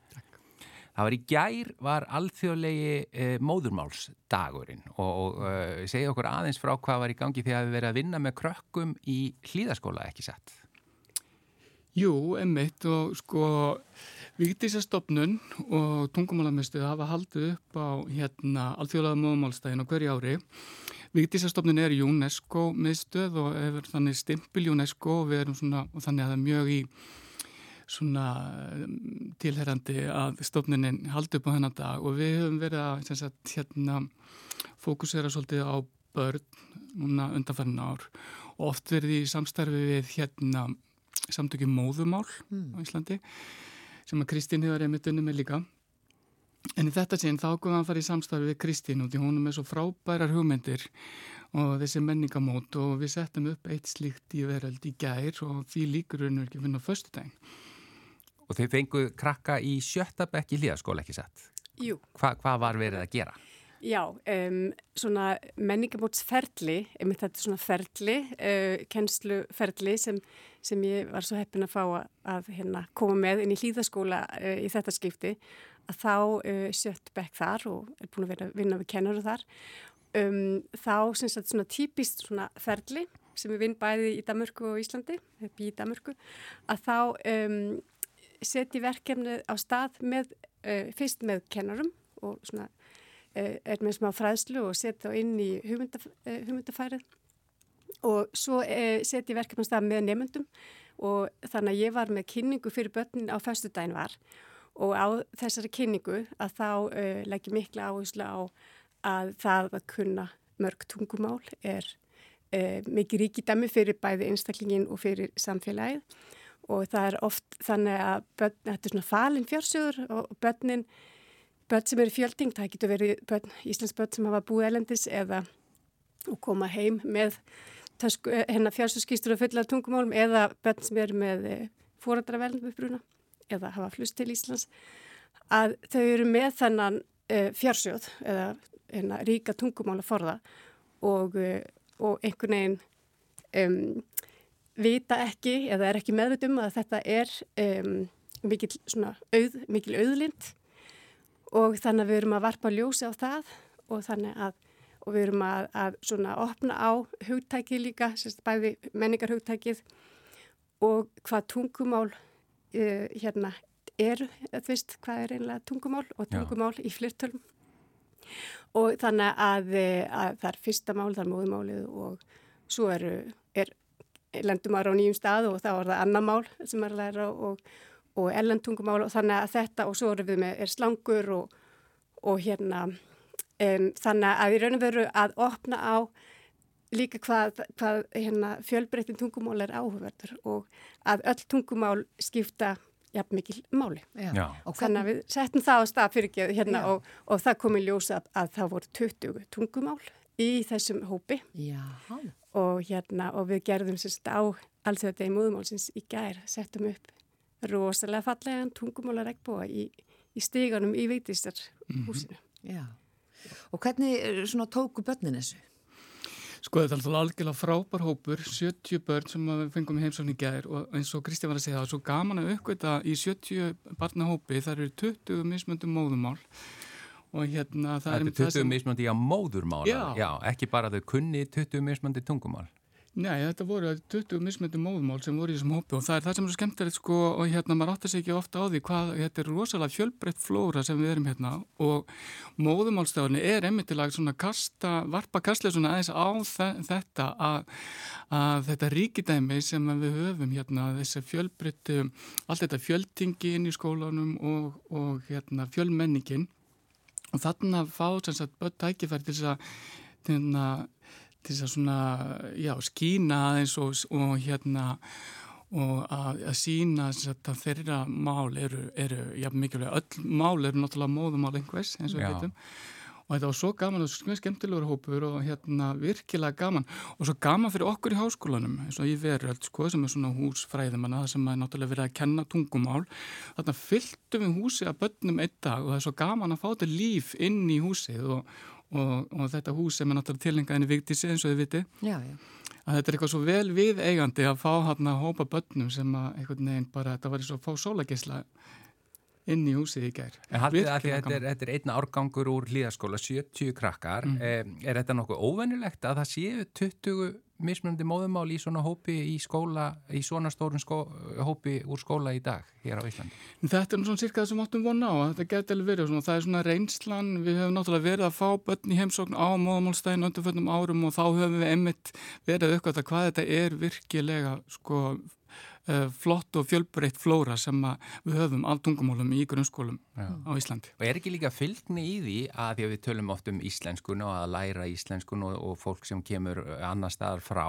Það var í gær var alþjóðlegi e, móðurmálsdagurinn og, og e, segja okkur aðeins frá hvað var í gangi því að við verið að vinna með krökkum í hlýðaskóla, ekki satt? Jú, emmitt og sko Vigdísastofnun og tungumálamistuð hafa haldið upp á hérna alþjóðlega móðumálstægin á hverju ári. Vigdísastofnun er UNESCO miðstöð og hefur þannig stimpil UNESCO og og þannig að það er mjög í svona tilherrandi að stofnunin haldi upp á þennan dag. Og við höfum verið að sagt, hérna, fókusera svolítið á börn núna undanfærið ár. Og oft verið í samstarfi við hérna samtökjum móðumál mm. á Íslandi sem að Kristín hefur einmitt unni með líka. En í þetta sín þá komum við að fara í samstarfi við Kristín og því hún er með svo frábærar hugmyndir og þessi menningamót og við settum upp eitt slíkt í veröld í gær og því líkur raunur ekki að finna fyrstu daginn Og þeir fengu krakka í sjötta bekk í hlýðaskóla, ekki sett? Jú. Hva, hvað var verið að gera? Já, um, svona menningamótsferli, einmitt þetta er svona ferli, uh, kennsluferli sem, sem ég var svo heppin að fá að, að hérna, koma með inn í hlýðaskóla uh, í þetta skipti, að þá uh, sjött bekk þar og er búin að vera vinna við kennaru þar. Um, þá sem sagt svona típist svona ferli sem við vinn bæði í Damörku og Íslandi, upp í Damörku, að þá um, setji verkefnið á stað með, uh, fyrst með kennarum og svona uh, er með smá fræðslu og setja þá inn í hugmyndaf, uh, hugmyndafærið. Og svo setji verkefnið á stað með nefndum og þannig að ég var með kynningu fyrir börnin á fyrstu daginn var. Og á þessari kynningu að þá leggja mikla áherslu á að það að kunna mörg tungumál er mikið ríkidæmi fyrir bæði einstaklingin og fyrir samfélagið og það er oft þannig að börn, þetta er svona falin fjársjóður og börnin, börn sem eru fjölding, það getur verið börn, Íslands börn sem hafa búið elendis eða koma heim með hennar fjársjóðskýstur og fulla tungumálum eða börn sem eru með fórandravelnum uppruna eða hafa flust til Íslands að þau eru með þannan uh, fjársjóð eða hennar ríka tungumála forða og, og einhvern veginn um, vita ekki eða er ekki meðvitum að þetta er um, mikil, auð, mikil auðlind og þannig að við erum að varpa ljósi á það og þannig að og við erum að, að svona opna á hugtækið líka, sérst bæði menningarhugtækið og hvað tungumál uh, hérna er, þú veist, hvað er einlega tungumál og tungumál Já. í flirtölum og þannig að, að það er fyrsta mál, það er móðumálið og svo eru, er lendum ára á nýjum stað og þá er það annar mál sem er að læra og, og ellentungumál og þannig að þetta og svo erum við með er slangur og, og hérna um, þannig að við raunum veru að opna á líka hvað, hvað hérna, fjölbreytin tungumál er áhugaverður og að öll tungumál skipta jafn mikil máli. Já. Og þannig að við settum það á stað fyrir ekki hérna og, og það kom í ljósa að, að það voru 20 tungumál í þessum hópi. Já og hérna og við gerðum sérst á allþjóðdegi múðumálsins í gær settum upp rosalega fallega tungumála regnbúa í, í stíganum í veitistar húsinu. Mm -hmm. Já, og hvernig svona tóku börnin þessu? Sko þetta er alltaf algjörlega frábær hópur, 70 börn sem við fengum í heimsókn í gær og eins og Kristi var að segja það, svo gaman að uppgöta í 70 barnahópi, það eru 20 mismöndum móðumál og hérna það er... Þetta er 20 mismandi á móðurmála, já. já, ekki bara þau kunni 20 mismandi tungumál. Nei, þetta voru 20 mismandi móðumál sem voru í þessum hópi og það er það sem er skemmtilegt sko og hérna maður áttar sig ekki ofta á því hvað, þetta er rosalega fjölbreytt flóra sem við erum hérna og móðumálstöðunni er einmitt til að svona kasta, varpa kastlega svona aðeins á þetta að, að þetta ríkidæmi sem við höfum hérna, þessi fjölbreyttu, allt þetta fjöldtingi inn í skólanum og, og hérna fjölmenningin og þannig að fá sagt, börn tækifæri til þess að til þess að svona, já, skína aðeins og, og hérna og að, að sína að þeirra mál eru, eru ja, mikilvæg, öll mál eru náttúrulega móðumál einhvers eins og við Já. getum og þetta var svo gaman og svo skemmtilegur hópur og hérna virkilega gaman. Og svo gaman fyrir okkur í háskólanum eins og í veröld sko sem er svona húsfræðimanna sem er náttúrulega verið að kenna tungumál. Þarna fylltum við húsi að börnum einn dag og það er svo gaman að fá þetta líf inn í húsið og, og, og þetta hús sem er náttúrulega tilhengaðinni vigtísi eins og þið viti Já, já. að þetta er eitthvað svo vel við eigandi að fá hann að hópa börnum sem að einhvern veginn bara þetta var eins og að fá sólagisla inn í húsið í gær. En haldið að þetta er, er einn árgangur úr hlýðaskóla, 70 krakkar. Mm. Er þetta nokkuð óvennilegt að það séu 20 mismunandi móðumál í svona hópi í skóla, í svona stórun skó, hópi úr skóla í dag hér á Íslandi? Þetta er svona cirka það sem áttum vona á að þetta geti alveg verið svona, það er svona reynslan, við höfum náttúrulega verið að fá börn í heimsókn á móðamálstæðin undanföldum árum og þá höfum við einmitt verið að hvað þetta er virkilega sko flott og fjölbreytt flóra sem við höfum af tungumálum í grunnskólum Já. á Íslandi. Og er ekki líka fylgni í því að því að við tölum oft um íslenskun og að læra íslenskun og, og fólk sem kemur annar staðar frá,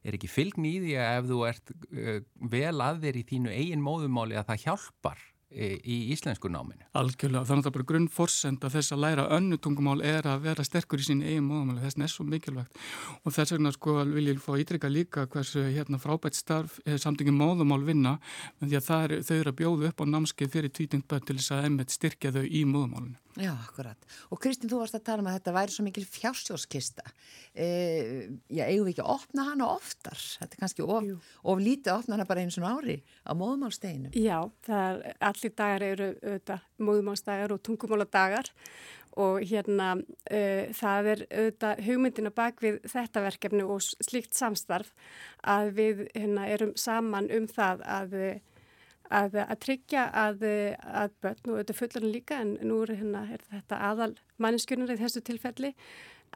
er ekki fylgni í því að ef þú ert uh, vel að þér í þínu eigin móðumáli að það hjálpar í íslenskunáminu? Algjörlega, þannig að það er bara grunnforsend að þess að læra önnu tungumál er að vera sterkur í sín eigin móðumáli, þess er svo mikilvægt og þess vegna sko vil ég fá ítrykka líka hversu hérna frábært starf samtingin móðumál vinna, en því að er, þau eru að bjóða upp á námskeið fyrir tvítingt börn til þess að emmet styrkja þau í móðumálinu. Já, akkurat. Og Kristín, þú varst að tala um að þetta væri svo mikil fjársjóskista. E, já, eigum við ekki að opna hana oftar? Þetta er kannski of, of lítið að opna hana bara einu svona ári á móðumálsteginu. Já, það er, allir dagar eru auðvitað móðumálsdagar og tungumáladagar og hérna uh, það er auðvitað hugmyndina bak við þetta verkefni og slíkt samstarf að við hérna, erum saman um það að, að, að tryggja að, að börn og auðvitað fullarinn líka en nú er, hérna, er þetta aðal manneskjörnur í þessu tilfelli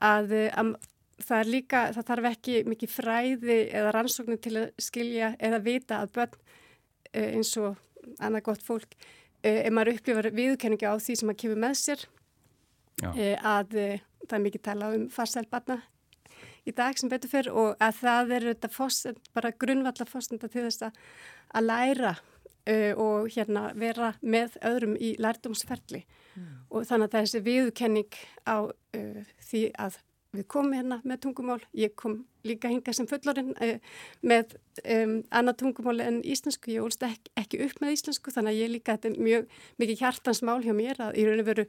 að, að það líka, það þarf ekki mikið fræði eða rannsóknir til að skilja eða vita að börn eh, eins og annað gott fólk eh, ef maður upplifar viðkenningi á því sem maður kemur með sér Já. eh, að eh, það er mikið tala um farsælbarna í dag sem betur fyrr og að það er þetta fósend, bara grunnvalla fósenda til þess að, að læra uh, og hérna vera með öðrum í lærdómsferli og þannig að þessi viðkenning á uh, því að við komum hérna með tungumál, ég kom líka hinga sem fullorinn uh, með um, annað tungumál en íslensku, ég ólst ekki, ekki upp með íslensku þannig að ég líka, þetta er mjög mikið hjartansmál hjá mér að í raun og veru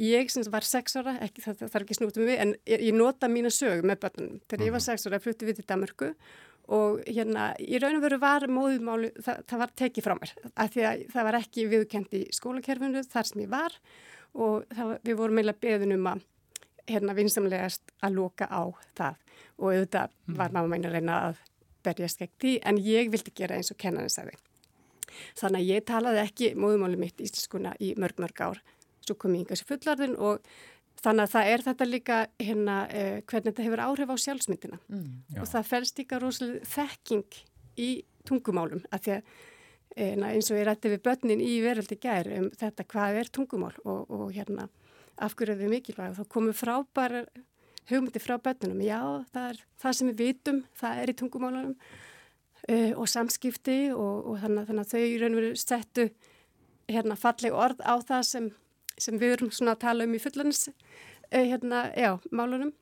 ég sem var sex ára, ekki, það, þarf ekki snútið mig, en ég, ég nota mína sög með börnunum. Þegar ég var sex ára flutti við til Danmarku og hérna í raun og veru var móðumálu, það, það var tekið frá mér af því að það var ekki viðkend í skólakerfinu þar sem ég var og það, við vorum meila beðin um að hérna vinsamlegast að loka á það. Og auðvitað var mamma mín að reyna að berjast gegn því en ég vildi gera eins og kennarinn sagði. Þannig að ég talaði ekki móðumáli mitt íslenskuna í mörg mörg ár. Svo kom ég yngar sér fullarðin og þannig að það er þetta líka hérna eh, hvernig þetta hefur áhrif á sjálfsmyndina. Já. og það felst líka rosalega þekking í tungumálum af því að eh, na, eins og ég rætti við börnin í veröldi gær um þetta hvað er tungumál og, og hérna af hverju er við mikilvæg? Þá komum frábæra hugmyndi frá börnunum. Já það er það sem við vitum það er í tungumálunum uh, og samskipti og, og þannig, þannig að þau í raun og veru settu hérna falleg orð á það sem, sem við erum svona að tala um í fullanins uh, hérna, já, málunum.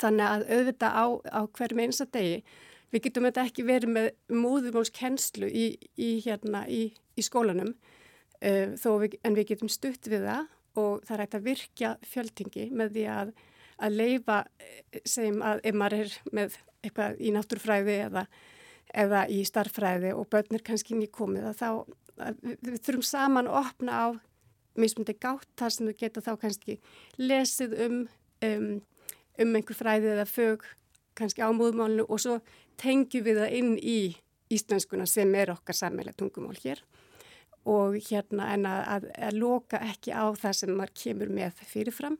Þannig að auðvitað á, á hverjum einsta degi við getum þetta ekki verið með móðumálskennslu í, í, hérna, í, í skólanum uh, við, en við getum stutt við það og það er hægt að virkja fjöltingi með því að, að leifa sem að ef maður er með eitthvað í náttúrfræði eða, eða í starffræði og börn er kannski nýkomið að þá að við, þurfum saman að opna á mismundi gátt þar sem þau geta þá kannski lesið um, um, um einhver fræði eða fög kannski á móðumálinu og svo tengjum við það inn í íslenskuna sem er okkar sammeila tungumál hér og hérna en að, að, að loka ekki á það sem maður kemur með fyrirfram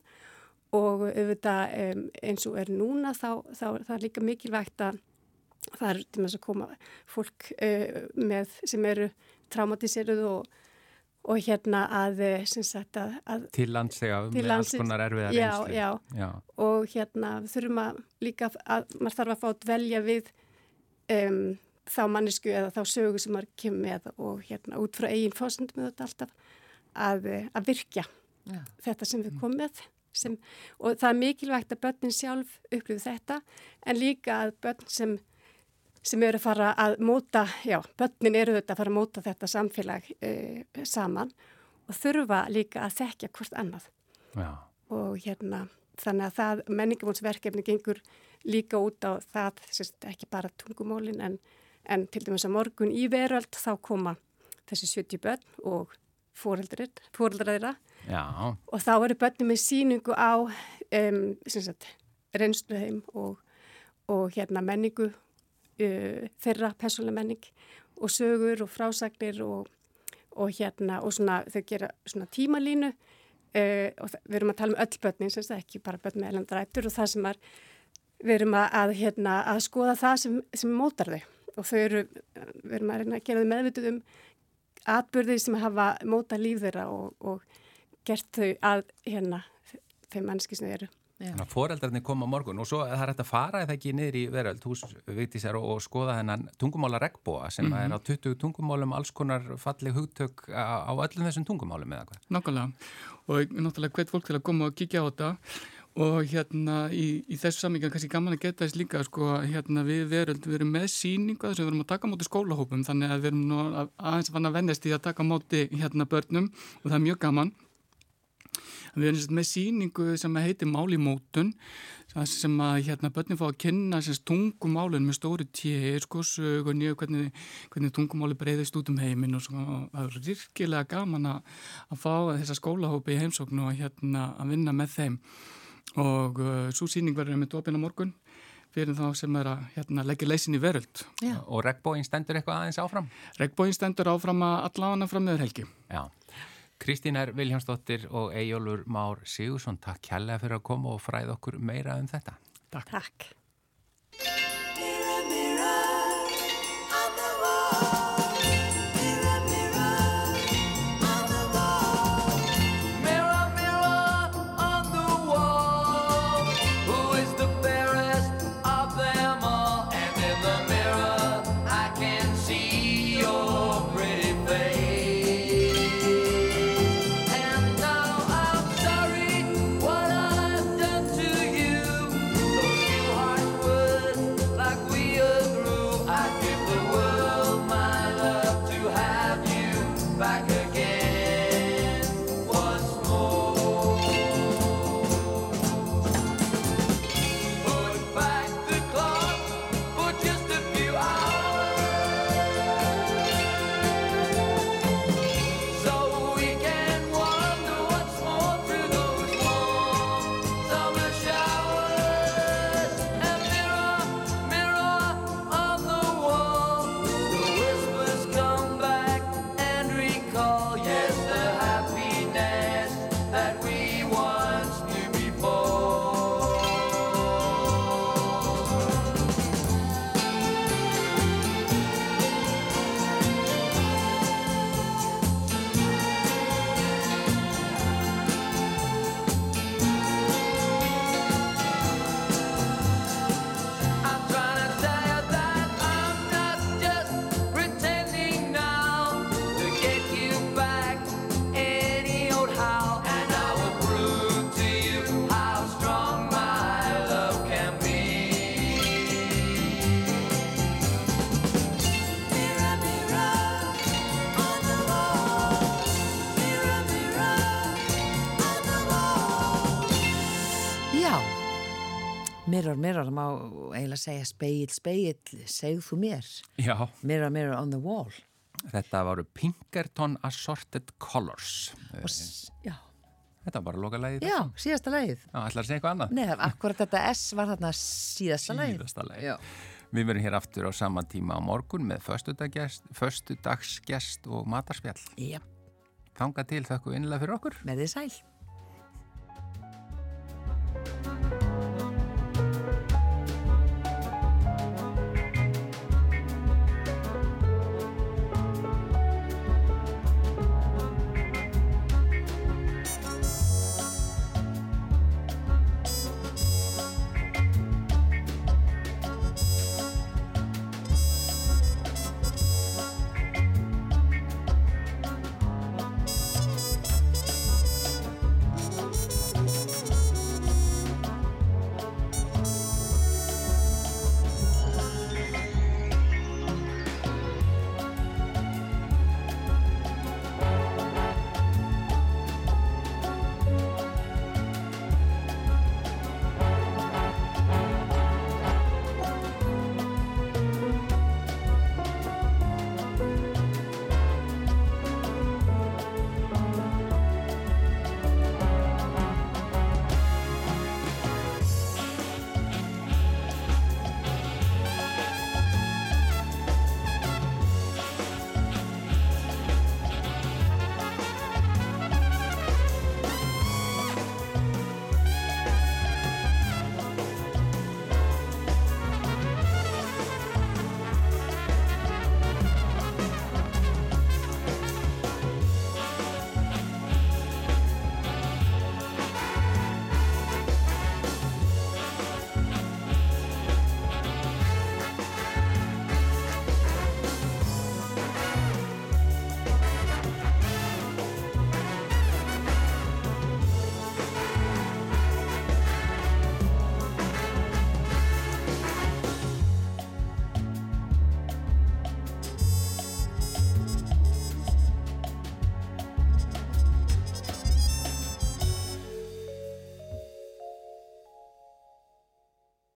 og auðvitað um, eins og er núna þá, þá það er líka mikilvægt að það er til þess að koma fólk uh, með sem eru traumatiseruð og, og hérna að, sagt að, að Til landsega Til með alls konar erfiða Já, já. já. og hérna þurfum að líka að maður þarf að fá að dvelja við um, þá mannesku eða þá sögu sem maður kemur með og hérna út frá eigin fósundum með þetta alltaf að, eh, að virkja Já. þetta sem við komum með sem, og það er mikilvægt að börnin sjálf upplifu þetta en líka að börn sem, sem eru að fara að móta, já, börnin eru þetta að fara að móta þetta samfélag uh, saman og þurfa líka að þekkja hvort annað Já. og hérna þannig að það menningamótsverkefni gengur líka út á það sérst, ekki bara tungumólin en, en til dæmis að morgun í veröld þá koma þessi 70 börn og Já. og þá eru börnum með síningu á um, reynsluheim og, og hérna menningu uh, þeirra persónulega menning og sögur og frásagnir og, og hérna og svona þau gera svona tímalínu uh, og við erum að tala um öll börnin sem það ekki bara börn með elendrættur og það sem er við erum að, að, hérna, að skoða það sem, sem mótar þau og þau eru, við erum að reyna að gera þau meðvituð um atbyrði sem hafa móta líf þeirra og, og gert þau að hérna þeim mannski sem þau eru. Þannig að foreldrarnir koma morgun og svo það er hægt að fara eða ekki niður í veröld hús og, og skoða hennan tungumála regnbóa sem Mhm. er á 20 tungumálum alls konar falleg hugtök á, á öllum þessum tungumálum eða hvað. Nákvæmlega og náttúrulega hvert fólk til að koma og kíkja á þetta og hérna í, í þessu samminga kannski gaman að geta þess líka sko hérna við veröld, við erum með síningu þess að við erum að taka móti skólahópum þannig að við erum nú að- aðeins fann að vennast í að taka móti hérna börnum og það er mjög gaman. Við erum með síningu sem heitir Máli mótun það sem að hérna börnin fá að kynna tungumálun með stóri tíu sko sögunni og hvernig, hvernig tungumáli breyðist út um heiminn og það er virkilega gaman að, að fá þessa skólahópi í heimsóknu og hérna að vinna með þeim og uh, svo síning verður með dopina morgun fyrir þá sem er að hérna, leggja leysin í veröld. Já. Og regnbóin stendur eitthvað aðeins áfram? Regnbóin stendur áfram að allavega fram meður helgi. Já. Kristín er Viljánsdóttir og Eyjólfur Már Sigursson, takk kærlega fyrir að koma og fræða okkur meira um þetta. Takk. Takk. Mirror, mirror, má eiginlega segja speill, speill, segð þú mér. Já. Mirror, mirror on the wall. Þetta varu Pinkerton Assorted Colors. Og, s- já, Þetta var bara loka lagið. já, síðasta lagið. Já, ætlar að segja eitthvað annað? Nei, akkurat þetta S var þarna síðasta lagið. Síðasta lagið. Já. Við verum hér aftur á sama tíma á morgun með föstudagsgest og matarspjall. Já. Þanga til þakku innlega fyrir okkur. Með því sæl.